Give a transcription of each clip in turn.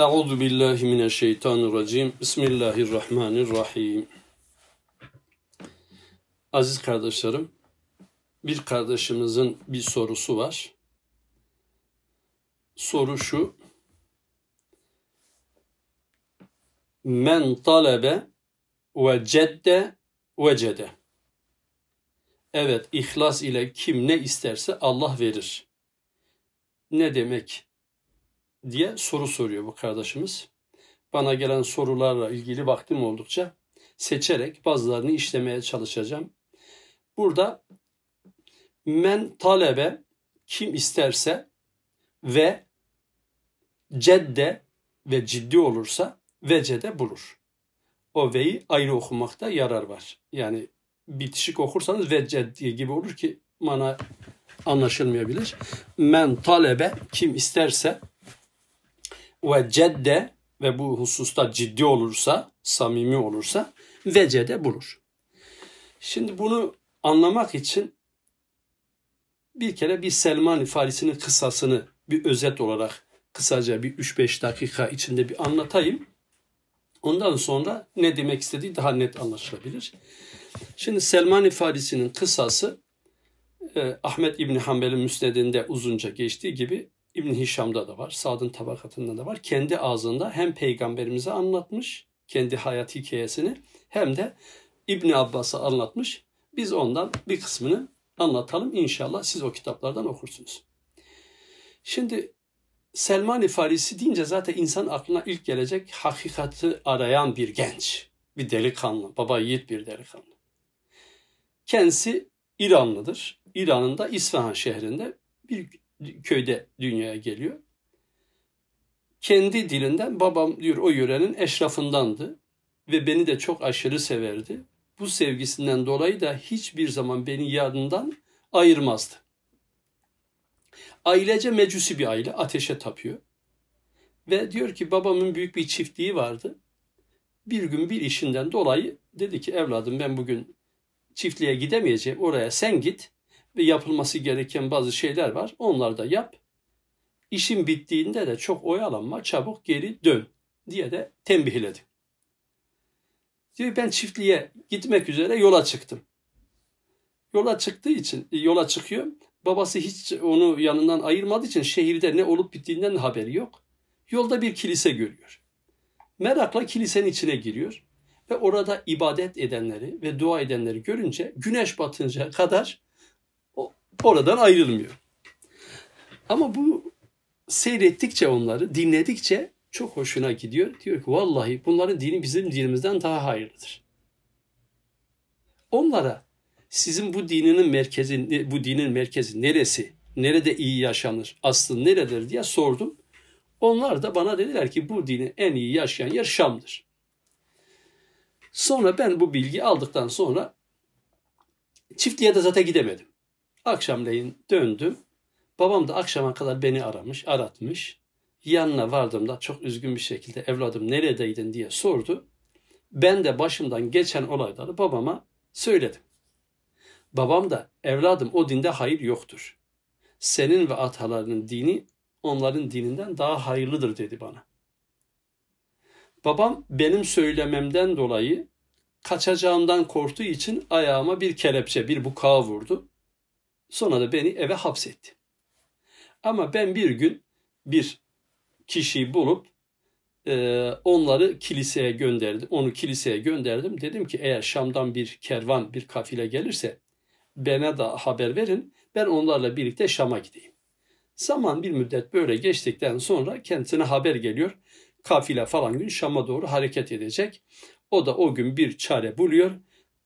Euzu billahi mineşşeytanirracim. Bismillahirrahmanirrahim. Aziz kardeşlerim, bir kardeşimizin bir sorusu var. Soru şu. Men talebe ve cedde vecede. Evet, ihlas ile kim ne isterse Allah verir. Ne demek diye soru soruyor bu kardeşimiz. Bana gelen sorularla ilgili vaktim oldukça seçerek bazılarını işlemeye çalışacağım. Burada men talebe kim isterse ve cedde ve ciddi olursa vecede bulur. O ve'yi ayrı okumakta yarar var. Yani bitişik okursanız ve ceddi gibi olur ki mana anlaşılmayabilir. Men talebe kim isterse ve cedde ve bu hususta ciddi olursa, samimi olursa vecede bulur. Şimdi bunu anlamak için bir kere bir Selman Farisi'nin kısasını bir özet olarak kısaca bir 3-5 dakika içinde bir anlatayım. Ondan sonra ne demek istediği daha net anlaşılabilir. Şimdi Selman Farisi'nin kısası e, Ahmet İbni Hanbel'in müsnedinde uzunca geçtiği gibi İbn Hişam'da da var, Sad'ın tabakatında da var. Kendi ağzında hem peygamberimize anlatmış, kendi hayat hikayesini hem de İbn Abbas'a anlatmış. Biz ondan bir kısmını anlatalım. İnşallah siz o kitaplardan okursunuz. Şimdi Selman-ı Farisi deyince zaten insan aklına ilk gelecek hakikati arayan bir genç, bir delikanlı, baba yiğit bir delikanlı. Kendisi İranlıdır. İran'ın da İsfahan şehrinde bir köyde dünyaya geliyor. Kendi dilinden babam diyor o yörenin eşrafındandı ve beni de çok aşırı severdi. Bu sevgisinden dolayı da hiçbir zaman beni yanından ayırmazdı. Ailece mecusi bir aile ateşe tapıyor. Ve diyor ki babamın büyük bir çiftliği vardı. Bir gün bir işinden dolayı dedi ki evladım ben bugün çiftliğe gidemeyeceğim oraya sen git ve yapılması gereken bazı şeyler var. Onları da yap. İşin bittiğinde de çok oyalanma, çabuk geri dön diye de tembihledi. Diyor ben çiftliğe gitmek üzere yola çıktım. Yola çıktığı için yola çıkıyor. Babası hiç onu yanından ayırmadığı için şehirde ne olup bittiğinden haberi yok. Yolda bir kilise görüyor. Merakla kilisenin içine giriyor ve orada ibadet edenleri ve dua edenleri görünce güneş batınca kadar oradan ayrılmıyor. Ama bu seyrettikçe onları, dinledikçe çok hoşuna gidiyor. Diyor ki vallahi bunların dini bizim dinimizden daha hayırlıdır. Onlara sizin bu dininin merkezi, bu dinin merkezi neresi, nerede iyi yaşanır, aslı neredir diye sordum. Onlar da bana dediler ki bu dini en iyi yaşayan yer Şam'dır. Sonra ben bu bilgi aldıktan sonra çiftliğe de zaten gidemedim. Akşamleyin döndüm. Babam da akşama kadar beni aramış, aratmış. Yanına vardığımda çok üzgün bir şekilde evladım neredeydin diye sordu. Ben de başımdan geçen olayları babama söyledim. Babam da evladım o dinde hayır yoktur. Senin ve atalarının dini onların dininden daha hayırlıdır dedi bana. Babam benim söylememden dolayı kaçacağımdan korktuğu için ayağıma bir kelepçe, bir bukağı vurdu. Sonra da beni eve hapsetti. Ama ben bir gün bir kişiyi bulup e, onları kiliseye gönderdim. Onu kiliseye gönderdim. Dedim ki eğer Şam'dan bir kervan, bir kafile gelirse bana da haber verin. Ben onlarla birlikte Şam'a gideyim. Zaman bir müddet böyle geçtikten sonra kendisine haber geliyor. Kafile falan gün Şam'a doğru hareket edecek. O da o gün bir çare buluyor.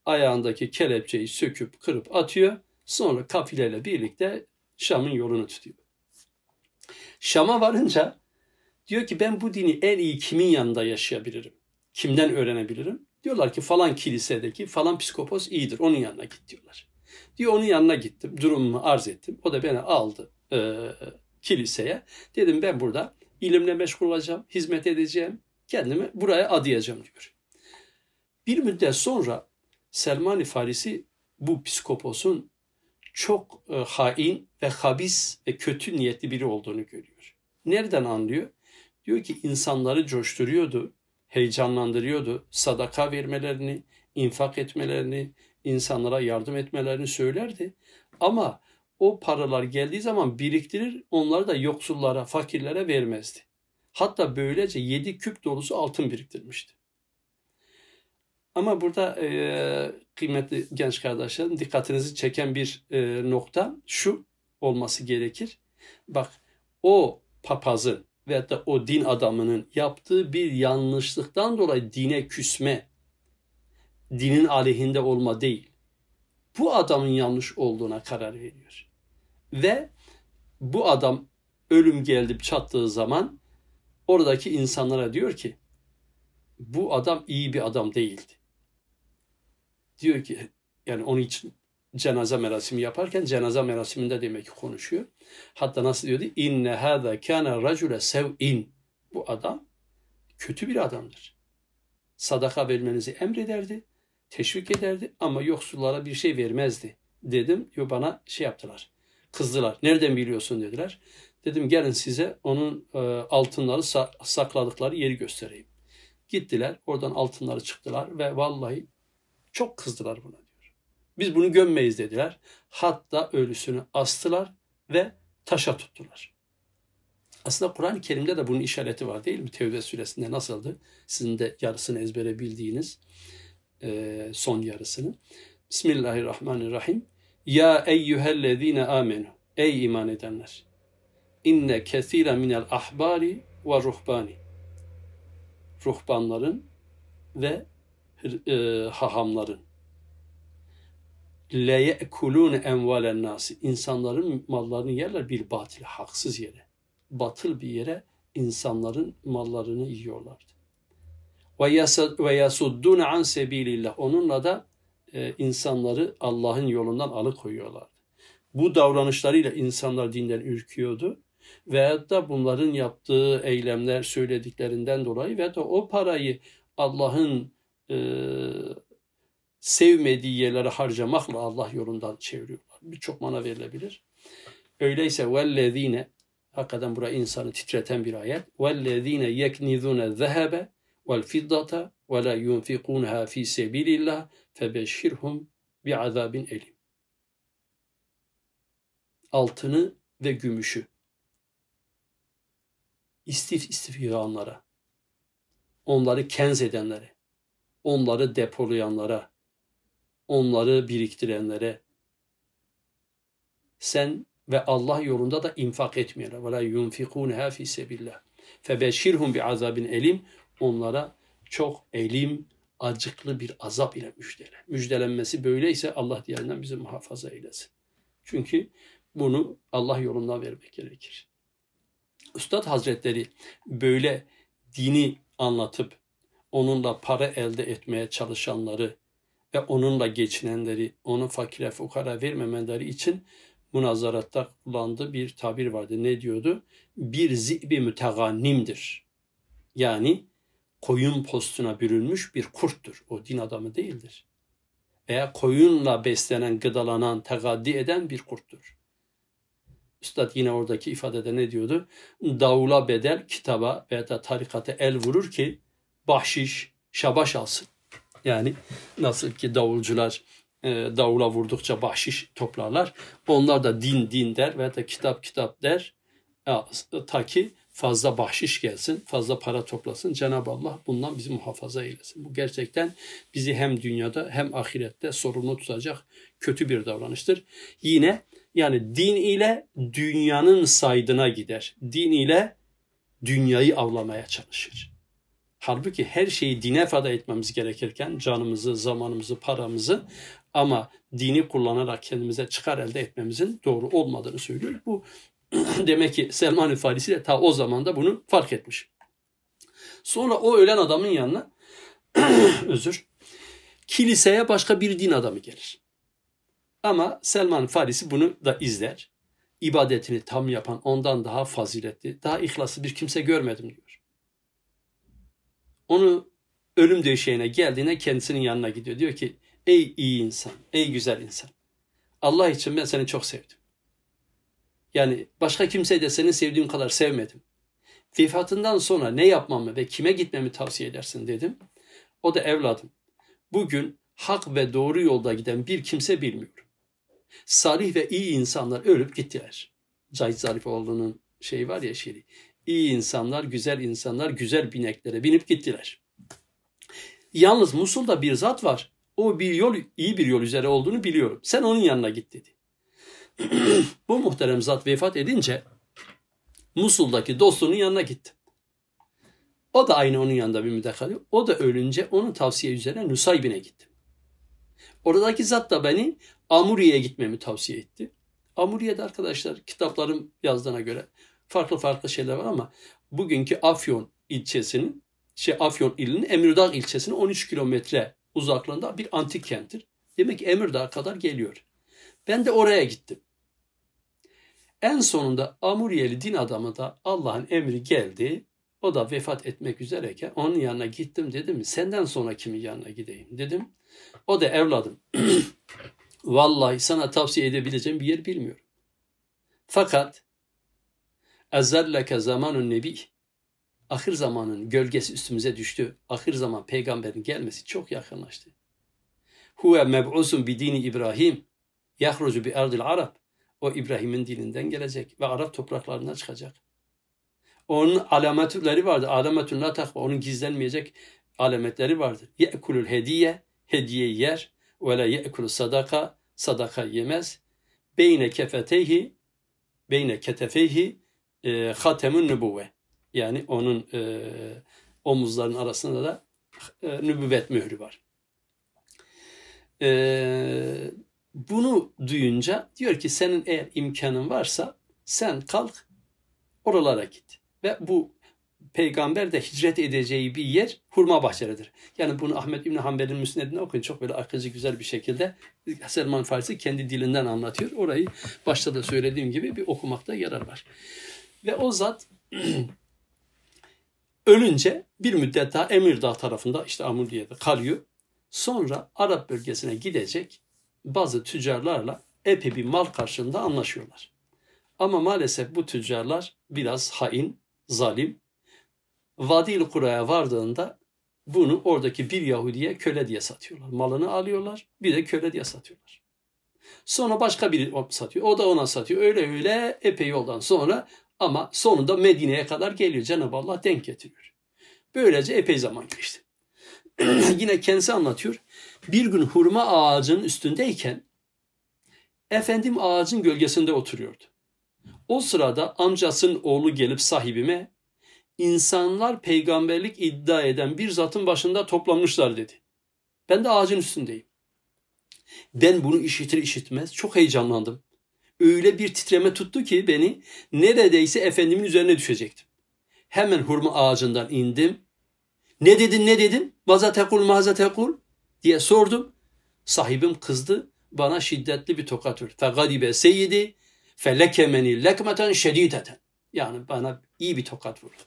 Ayağındaki kelepçeyi söküp kırıp atıyor Sonra kafileyle birlikte Şam'ın yolunu tutuyor. Şam'a varınca diyor ki ben bu dini en iyi kimin yanında yaşayabilirim? Kimden öğrenebilirim? Diyorlar ki falan kilisedeki falan psikopos iyidir. Onun yanına git diyorlar. Diyor onun yanına gittim. Durumumu arz ettim. O da beni aldı e, kiliseye. Dedim ben burada ilimle meşgul olacağım. Hizmet edeceğim. Kendimi buraya adayacağım diyor. Bir müddet sonra Selman-ı Farisi bu psikoposun çok e, hain ve habis ve kötü niyetli biri olduğunu görüyor. Nereden anlıyor? Diyor ki insanları coşturuyordu, heyecanlandırıyordu. Sadaka vermelerini, infak etmelerini, insanlara yardım etmelerini söylerdi. Ama o paralar geldiği zaman biriktirir, onları da yoksullara, fakirlere vermezdi. Hatta böylece yedi küp dolusu altın biriktirmişti. Ama burada e, kıymetli genç kardeşlerim dikkatinizi çeken bir e, nokta şu olması gerekir. Bak o papazın veya da o din adamının yaptığı bir yanlışlıktan dolayı dine küsme, dinin aleyhinde olma değil. Bu adamın yanlış olduğuna karar veriyor. Ve bu adam ölüm geldi çattığı zaman oradaki insanlara diyor ki bu adam iyi bir adam değildi. Diyor ki yani onun için cenaze merasimi yaparken cenaze merasiminde demek ki konuşuyor. Hatta nasıl diyordu? İnne hâzâ kâne racule sev'in. Bu adam kötü bir adamdır. Sadaka vermenizi emrederdi, teşvik ederdi ama yoksullara bir şey vermezdi. Dedim, yo bana şey yaptılar. Kızdılar. Nereden biliyorsun dediler. Dedim gelin size onun e, altınları sakladıkları yeri göstereyim. Gittiler, oradan altınları çıktılar ve vallahi çok kızdılar buna diyor. Biz bunu gömmeyiz dediler. Hatta ölüsünü astılar ve taşa tuttular. Aslında Kur'an-ı Kerim'de de bunun işareti var değil mi? Tevbe suresinde nasıldı? Sizin de yarısını ezbere bildiğiniz e, son yarısını. Bismillahirrahmanirrahim. Ya eyyühellezine amenu. Ey iman edenler. İnne kesire minel ahbari ve ruhbani. Ruhbanların ve e, hahamların. Le ye'kulun envalen nasi insanların mallarını yerler bir batil haksız yere. Batıl bir yere insanların mallarını yiyorlardı. Ve yasuddun an sebilillah onunla da e, insanları Allah'ın yolundan alıkoyuyorlardı. Bu davranışlarıyla insanlar dinden ürküyordu. Veyahut da bunların yaptığı eylemler söylediklerinden dolayı ve de o parayı Allah'ın e, sevmediği yerlere harcamakla Allah yolundan çeviriyorlar. Birçok mana verilebilir. Öyleyse vellezine hakikaten buraya insanı titreten bir ayet. Vellezine yeknizune zehebe vel fiddata ve la yunfikunha fi sebilillah febeşşirhum bi azabin elim. Altını ve gümüşü istif istifganlara, onları kenz edenlere, onları depolayanlara, onları biriktirenlere sen ve Allah yolunda da infak etmeyenler yunfikunha fi sebillah. Febeşirhum bi azabin elim onlara çok elim, acıklı bir azap ile müjdele. Müjdelenmesi böyleyse Allah diğerinden bizi muhafaza eylesin. Çünkü bunu Allah yolunda vermek gerekir. Üstad Hazretleri böyle dini anlatıp onunla para elde etmeye çalışanları ve onunla geçinenleri, onu fakire fukara vermemeleri için münazaratta kullandığı bir tabir vardı. Ne diyordu? Bir zibi mütegannimdir. Yani koyun postuna bürünmüş bir kurttur. O din adamı değildir. Veya koyunla beslenen, gıdalanan, tegaddi eden bir kurttur. Üstad yine oradaki ifadede ne diyordu? Davula bedel kitaba veya da tarikata el vurur ki bahşiş, şabaş alsın. Yani nasıl ki davulcular e, davula vurdukça bahşiş toplarlar. Onlar da din din der veya da kitap kitap der. Ta ki fazla bahşiş gelsin, fazla para toplasın. Cenab-ı Allah bundan bizi muhafaza eylesin. Bu gerçekten bizi hem dünyada hem ahirette sorumlu tutacak kötü bir davranıştır. Yine yani din ile dünyanın saydına gider. Din ile dünyayı avlamaya çalışır. Halbuki her şeyi dine feda etmemiz gerekirken canımızı, zamanımızı, paramızı ama dini kullanarak kendimize çıkar elde etmemizin doğru olmadığını söylüyor. Bu demek ki Selman-ı Farisi de ta o zaman da bunu fark etmiş. Sonra o ölen adamın yanına özür kiliseye başka bir din adamı gelir. Ama Selman Farisi bunu da izler. İbadetini tam yapan ondan daha faziletli, daha ihlaslı bir kimse görmedim diyor. Onu ölüm döşeğine geldiğine kendisinin yanına gidiyor. Diyor ki ey iyi insan, ey güzel insan. Allah için ben seni çok sevdim. Yani başka kimseyi de seni sevdiğim kadar sevmedim. Vefatından sonra ne yapmamı ve kime gitmemi tavsiye edersin dedim. O da evladım. Bugün hak ve doğru yolda giden bir kimse bilmiyorum. Salih ve iyi insanlar ölüp gittiler. Cahit Zarifoğlu'nun şey var ya şiiri. İyi insanlar, güzel insanlar, güzel bineklere binip gittiler. Yalnız Musul'da bir zat var. O bir yol, iyi bir yol üzere olduğunu biliyorum. Sen onun yanına git dedi. Bu muhterem zat vefat edince Musul'daki dostunun yanına gitti. O da aynı onun yanında bir müddet. O da ölünce onun tavsiye üzerine Nusaybin'e gitti. Oradaki zat da beni Amuriye'ye gitmemi tavsiye etti. Amuriye'de arkadaşlar kitaplarım yazdığına göre farklı farklı şeyler var ama bugünkü Afyon ilçesinin şey Afyon ilinin Emirdağ ilçesinin 13 kilometre uzaklığında bir antik kenttir. Demek ki Emirdağ kadar geliyor. Ben de oraya gittim. En sonunda Amuriyeli din adamı da Allah'ın emri geldi. O da vefat etmek üzereyken onun yanına gittim dedim senden sonra kimin yanına gideyim dedim. O da evladım vallahi sana tavsiye edebileceğim bir yer bilmiyorum. Fakat ezelleke zamanun nebi ahir zamanın gölgesi üstümüze düştü. Ahir zaman peygamberin gelmesi çok yakınlaştı. Huve meb'usun bi dini İbrahim yahrucu bi erdil Arab. O İbrahim'in dininden gelecek ve Arap topraklarına çıkacak. Onun alametleri vardır. Alametün la takva. Onun gizlenmeyecek alametleri vardır. Ye'kulul hediye. Hediye yer. Ve la ye'kulul sadaka. Sadaka yemez. Beyne kefeteyhi. Beyne ketefeyhi. E, hatemun nübüvve. Yani onun e, omuzlarının arasında da e, nübüvvet mührü var. E, bunu duyunca diyor ki senin eğer imkanın varsa sen kalk oralara git. Ve bu peygamber de hicret edeceği bir yer hurma bahçeleridir. Yani bunu Ahmet İbni Hanbel'in müsnedine okuyun. Çok böyle akıcı güzel bir şekilde Selman Farisi kendi dilinden anlatıyor. Orayı başta da söylediğim gibi bir okumakta yarar var. Ve o zat ölünce bir müddet daha Emirdağ tarafında işte Amuriye'de kalıyor. Sonra Arap bölgesine gidecek bazı tüccarlarla epey bir mal karşılığında anlaşıyorlar. Ama maalesef bu tüccarlar biraz hain, zalim. Vadil Kura'ya vardığında bunu oradaki bir Yahudi'ye köle diye satıyorlar. Malını alıyorlar, bir de köle diye satıyorlar. Sonra başka biri satıyor, o da ona satıyor. Öyle öyle epey yoldan sonra ama sonunda Medine'ye kadar geliyor. Cenab-ı Allah denk getiriyor. Böylece epey zaman geçti. Yine kendisi anlatıyor. Bir gün hurma ağacının üstündeyken efendim ağacın gölgesinde oturuyordu. O sırada amcasının oğlu gelip sahibime insanlar peygamberlik iddia eden bir zatın başında toplanmışlar dedi. Ben de ağacın üstündeyim. Ben bunu işitir işitmez çok heyecanlandım. Öyle bir titreme tuttu ki beni neredeyse efendimin üzerine düşecektim. Hemen hurma ağacından indim. Ne dedin ne dedin? Maza tekul maza tekul diye sordum. Sahibim kızdı. Bana şiddetli bir tokat vurdu. Fegadibe seyyidi felekemeni lekmeten şedideten. Yani bana iyi bir tokat vurdu.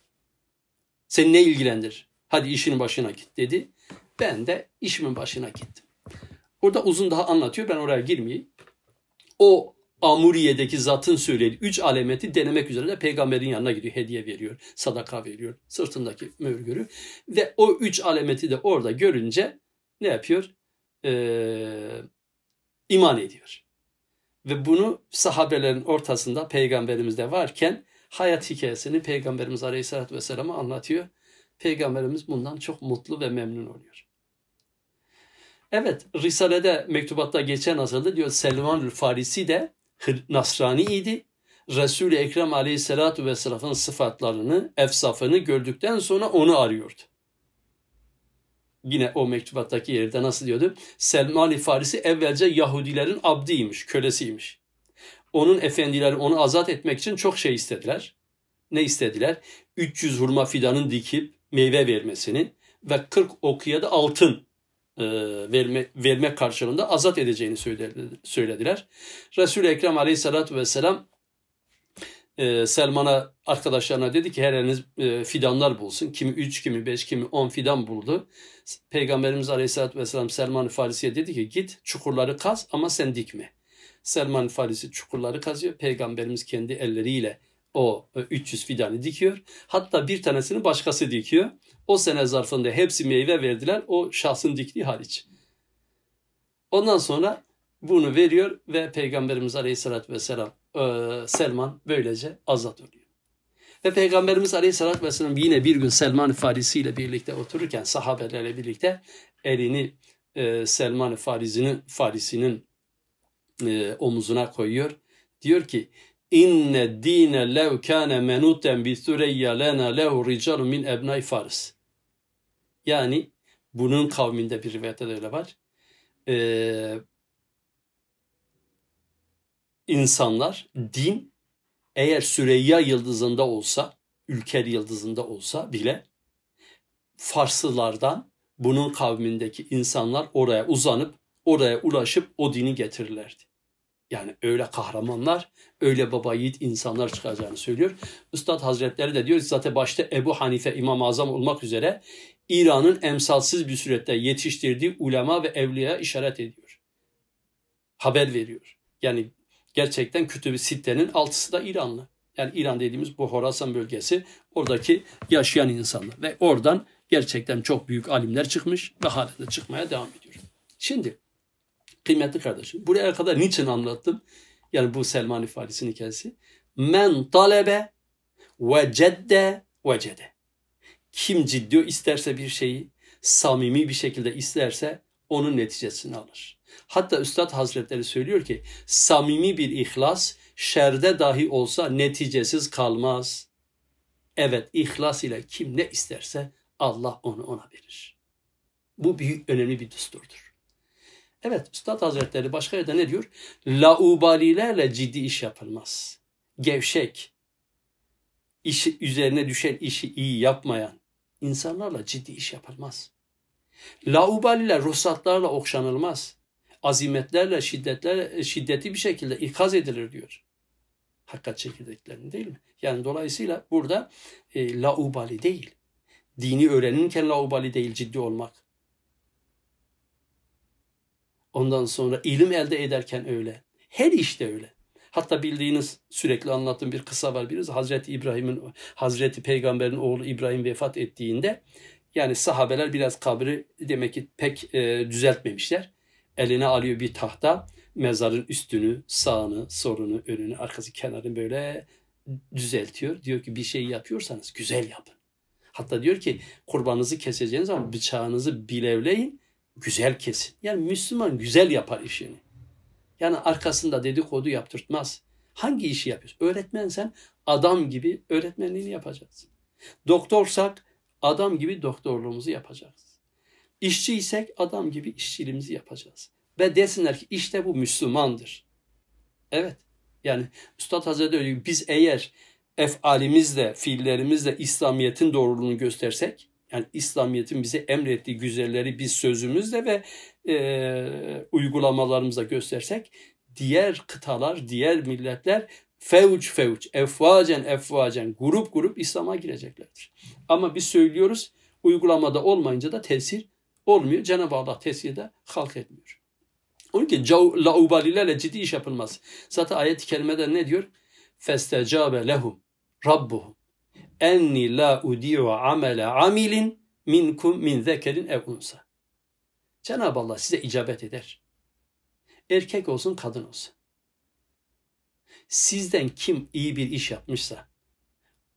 Seni ne ilgilendir? Hadi işinin başına git dedi. Ben de işimin başına gittim. Orada uzun daha anlatıyor. Ben oraya girmeyeyim. O Amuriye'deki zatın söylediği üç alameti denemek üzere de peygamberin yanına gidiyor. Hediye veriyor, sadaka veriyor, sırtındaki mühür Ve o üç alameti de orada görünce ne yapıyor? Ee, iman ediyor. Ve bunu sahabelerin ortasında peygamberimiz de varken hayat hikayesini Peygamberimiz Aleyhisselatü Vesselam'a anlatıyor. Peygamberimiz bundan çok mutlu ve memnun oluyor. Evet, Risale'de mektubatta geçen nasıldı diyor Selmanül Farisi de Nasrani idi. Resul-i Ekrem Aleyhisselatü Vesselam'ın sıfatlarını, efsafını gördükten sonra onu arıyordu. Yine o mektubattaki yerde nasıl diyordu? Selman-i Farisi evvelce Yahudilerin abdiymiş, kölesiymiş. Onun efendileri onu azat etmek için çok şey istediler. Ne istediler? 300 hurma fidanın dikip meyve vermesini ve 40 okuya da altın verme, verme karşılığında azat edeceğini söylediler. Resul-i Ekrem aleyhissalatü vesselam e, Selman'a arkadaşlarına dedi ki her eliniz e, fidanlar bulsun. Kimi 3, kimi 5, kimi 10 fidan buldu. Peygamberimiz aleyhissalatü vesselam Selman-ı Farisi'ye dedi ki git çukurları kaz ama sen dikme. Selman Farisi çukurları kazıyor. Peygamberimiz kendi elleriyle o 300 fidanı dikiyor. Hatta bir tanesini başkası dikiyor. O sene zarfında hepsi meyve verdiler. O şahsın diktiği hariç. Ondan sonra bunu veriyor ve Peygamberimiz Aleyhisselatü Vesselam e, Selman böylece azat oluyor. Ve Peygamberimiz Aleyhisselatü Vesselam yine bir gün Selman Farisi ile birlikte otururken sahabelerle birlikte elini e, Selman Farisi'nin Farisi'nin e, omuzuna koyuyor. Diyor ki inne dine lev kâne menuten bi süreyya lena lehu ricalu min ebnai Faris. Yani bunun kavminde bir rivayette de öyle var. Ee, insanlar din eğer Süreyya yıldızında olsa, Ülker yıldızında olsa bile Farslılardan bunun kavmindeki insanlar oraya uzanıp oraya ulaşıp o dini getirirlerdi. Yani öyle kahramanlar, öyle baba yiğit insanlar çıkacağını söylüyor. Üstad Hazretleri de diyor zaten başta Ebu Hanife İmam-ı Azam olmak üzere İran'ın emsalsiz bir surette yetiştirdiği ulema ve evliya işaret ediyor. Haber veriyor. Yani gerçekten Kütüb-i Sitte'nin altısı da İranlı. Yani İran dediğimiz bu Horasan bölgesi oradaki yaşayan insanlar. Ve oradan gerçekten çok büyük alimler çıkmış ve halen de çıkmaya devam ediyor. Şimdi kıymetli kardeşim buraya kadar niçin anlattım? Yani bu Selman ifadesinin hikayesi. Men talebe ve cedde ve cede. Kim ciddi isterse bir şeyi, samimi bir şekilde isterse onun neticesini alır. Hatta Üstad Hazretleri söylüyor ki samimi bir ihlas şerde dahi olsa neticesiz kalmaz. Evet ihlas ile kim ne isterse Allah onu ona verir. Bu büyük önemli bir düsturdur. Evet Üstad Hazretleri başka yerde ne diyor? Laubalilerle ciddi iş yapılmaz. Gevşek, işi, üzerine düşen işi iyi yapmayan insanlarla ciddi iş yapılmaz. Laubaliler ruhsatlarla okşanılmaz. Azimetlerle, şiddetlerle, şiddetli bir şekilde ikaz edilir diyor. Hakikat çekirdeklerini değil mi? Yani dolayısıyla burada e, laubali değil. Dini öğrenirken laubali değil ciddi olmak. Ondan sonra ilim elde ederken öyle. Her işte öyle. Hatta bildiğiniz sürekli anlattığım bir kısa var birisi Hazreti İbrahim'in Hazreti Peygamber'in oğlu İbrahim vefat ettiğinde yani sahabeler biraz kabri demek ki pek e, düzeltmemişler. Eline alıyor bir tahta mezarın üstünü, sağını, solunu, önünü, arkası, kenarını böyle düzeltiyor. Diyor ki bir şey yapıyorsanız güzel yapın. Hatta diyor ki kurbanınızı keseceğiniz zaman bıçağınızı bilevleyin, güzel kesin. Yani Müslüman güzel yapar işini. Yani arkasında dedikodu yaptırtmaz. Hangi işi yapıyorsun? Öğretmensen adam gibi öğretmenliğini yapacaksın. Doktorsak adam gibi doktorluğumuzu yapacağız. İşçiysek adam gibi işçiliğimizi yapacağız. Ve desinler ki işte bu Müslümandır. Evet. Yani Üstad Hazretleri diyor biz eğer efalimizle, fiillerimizle İslamiyet'in doğruluğunu göstersek, yani İslamiyet'in bize emrettiği güzelleri biz sözümüzle ve e, uygulamalarımızla göstersek, diğer kıtalar, diğer milletler fevç fevç, efvacen efvacen, grup grup İslam'a gireceklerdir. Ama biz söylüyoruz, uygulamada olmayınca da tesir olmuyor. Cenab-ı Allah tesirde halk etmiyor. Onun için laubalilerle ciddi iş yapılmaz. Zaten ayet-i kerimede ne diyor? Festecabe lehum rabbuhum enni la udi'u amele amilin minkum min zekerin ev unsa. Cenab-ı Allah size icabet eder. Erkek olsun kadın olsun. Sizden kim iyi bir iş yapmışsa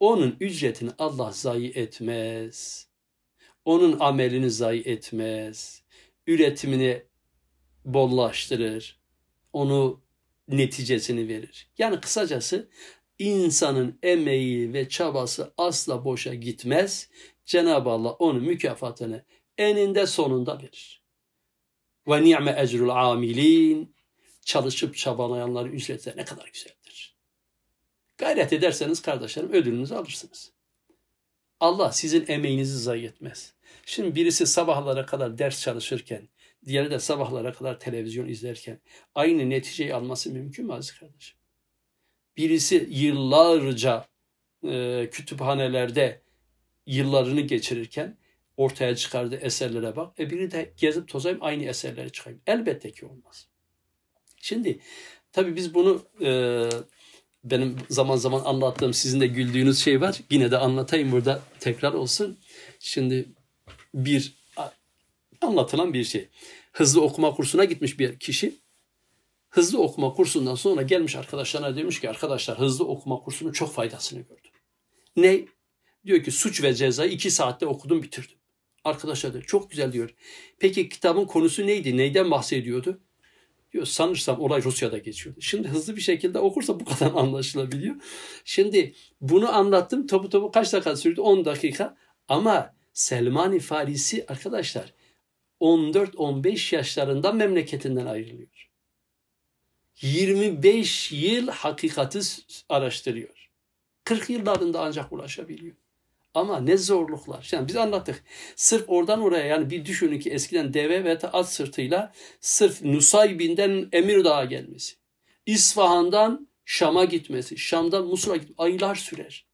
onun ücretini Allah zayi etmez. Onun amelini zayi etmez. Üretimini bollaştırır. Onu neticesini verir. Yani kısacası insanın emeği ve çabası asla boşa gitmez. Cenab-ı Allah onun mükafatını eninde sonunda verir. Ve ni'me ecrul amilin çalışıp çabalayanların ücretleri ne kadar güzeldir. Gayret ederseniz kardeşlerim ödülünüzü alırsınız. Allah sizin emeğinizi zayi etmez. Şimdi birisi sabahlara kadar ders çalışırken, diğeri de sabahlara kadar televizyon izlerken aynı neticeyi alması mümkün mü aziz kardeşim? Birisi yıllarca e, kütüphanelerde yıllarını geçirirken ortaya çıkardığı eserlere bak. E biri de gezip tozayım aynı eserleri çıkayım. Elbette ki olmaz. Şimdi tabii biz bunu e, benim zaman zaman anlattığım sizin de güldüğünüz şey var. Yine de anlatayım burada tekrar olsun. Şimdi bir anlatılan bir şey. Hızlı okuma kursuna gitmiş bir kişi. Hızlı okuma kursundan sonra gelmiş arkadaşlarına demiş ki arkadaşlar hızlı okuma kursunun çok faydasını gördüm. Ne? Diyor ki suç ve cezayı iki saatte okudum bitirdim. Arkadaşlar diyor çok güzel diyor. Peki kitabın konusu neydi? Neyden bahsediyordu? Diyor sanırsam olay Rusya'da geçiyordu. Şimdi hızlı bir şekilde okursa bu kadar anlaşılabiliyor. Şimdi bunu anlattım. Topu topu kaç dakika sürdü? 10 dakika. Ama Selmani Farisi arkadaşlar 14-15 yaşlarında memleketinden ayrılıyor. 25 yıl hakikati araştırıyor. 40 yıllarında ancak ulaşabiliyor. Ama ne zorluklar. Yani biz anlattık. Sırf oradan oraya yani bir düşünün ki eskiden deve ve at sırtıyla sırf Nusaybin'den Emirdağ'a gelmesi. İsfahan'dan Şam'a gitmesi. Şam'dan Musul'a gitmesi. Aylar sürer.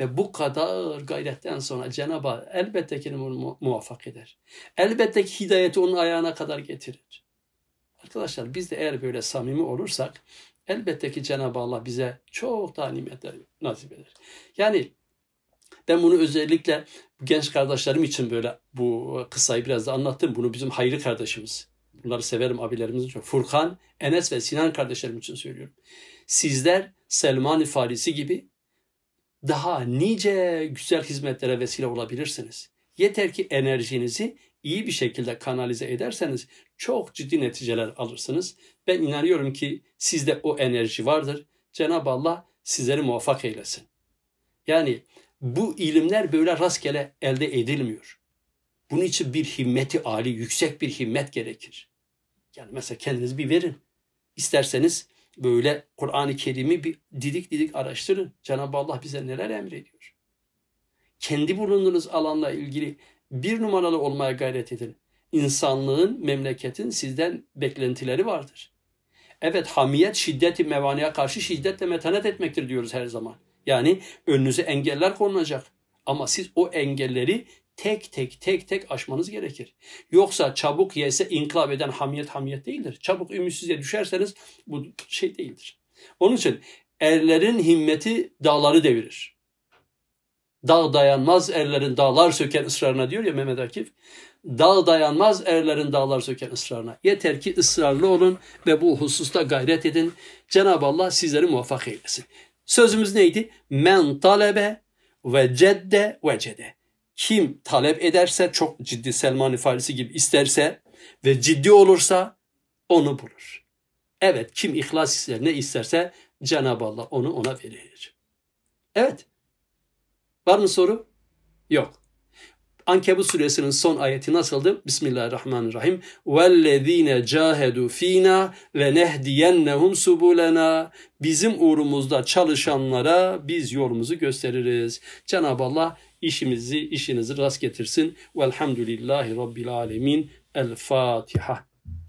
Ve bu kadar gayretten sonra Cenab-ı Hak elbette ki onu muvaffak eder. Elbette ki hidayeti onun ayağına kadar getirir. Arkadaşlar biz de eğer böyle samimi olursak elbette ki Cenab-ı Allah bize çok daha nimetler nasip eder. Yani ben bunu özellikle genç kardeşlerim için böyle bu kısayı biraz da anlattım. Bunu bizim hayırlı kardeşimiz. Bunları severim abilerimizin çok. Furkan, Enes ve Sinan kardeşlerim için söylüyorum. Sizler Selman-ı Farisi gibi daha nice güzel hizmetlere vesile olabilirsiniz. Yeter ki enerjinizi iyi bir şekilde kanalize ederseniz çok ciddi neticeler alırsınız. Ben inanıyorum ki sizde o enerji vardır. Cenab-ı Allah sizleri muvaffak eylesin. Yani bu ilimler böyle rastgele elde edilmiyor. Bunun için bir himmeti âli, yüksek bir himmet gerekir. Yani mesela kendiniz bir verin. İsterseniz böyle Kur'an-ı Kerim'i bir didik didik araştırın. Cenab-ı Allah bize neler emrediyor. Kendi bulunduğunuz alanla ilgili bir numaralı olmaya gayret edin. İnsanlığın, memleketin sizden beklentileri vardır. Evet hamiyet şiddeti mevaniye karşı şiddetle metanet etmektir diyoruz her zaman. Yani önünüze engeller konulacak. Ama siz o engelleri tek tek tek tek aşmanız gerekir. Yoksa çabuk yese inkılap eden hamiyet hamiyet değildir. Çabuk ümitsizliğe düşerseniz bu şey değildir. Onun için erlerin himmeti dağları devirir. Dağ dayanmaz erlerin dağlar söken ısrarına diyor ya Mehmet Akif. Dağ dayanmaz erlerin dağlar söken ısrarına. Yeter ki ısrarlı olun ve bu hususta gayret edin. Cenab-ı Allah sizleri muvaffak eylesin. Sözümüz neydi? Men talebe ve cedde ve cede. Kim talep ederse çok ciddi Selman-ı Farisi gibi isterse ve ciddi olursa onu bulur. Evet kim ihlas ister ne isterse Cenab-ı Allah onu ona verir. Evet. Var mı soru? Yok. Ankebut suresinin son ayeti nasıldı? Bismillahirrahmanirrahim. Vellezine cahedu fina ve nehdiyennehum subulena. Bizim uğrumuzda çalışanlara biz yolumuzu gösteririz. Cenab-ı Allah işimizi, işinizi rast getirsin. Velhamdülillahi Rabbil alemin. El Fatiha.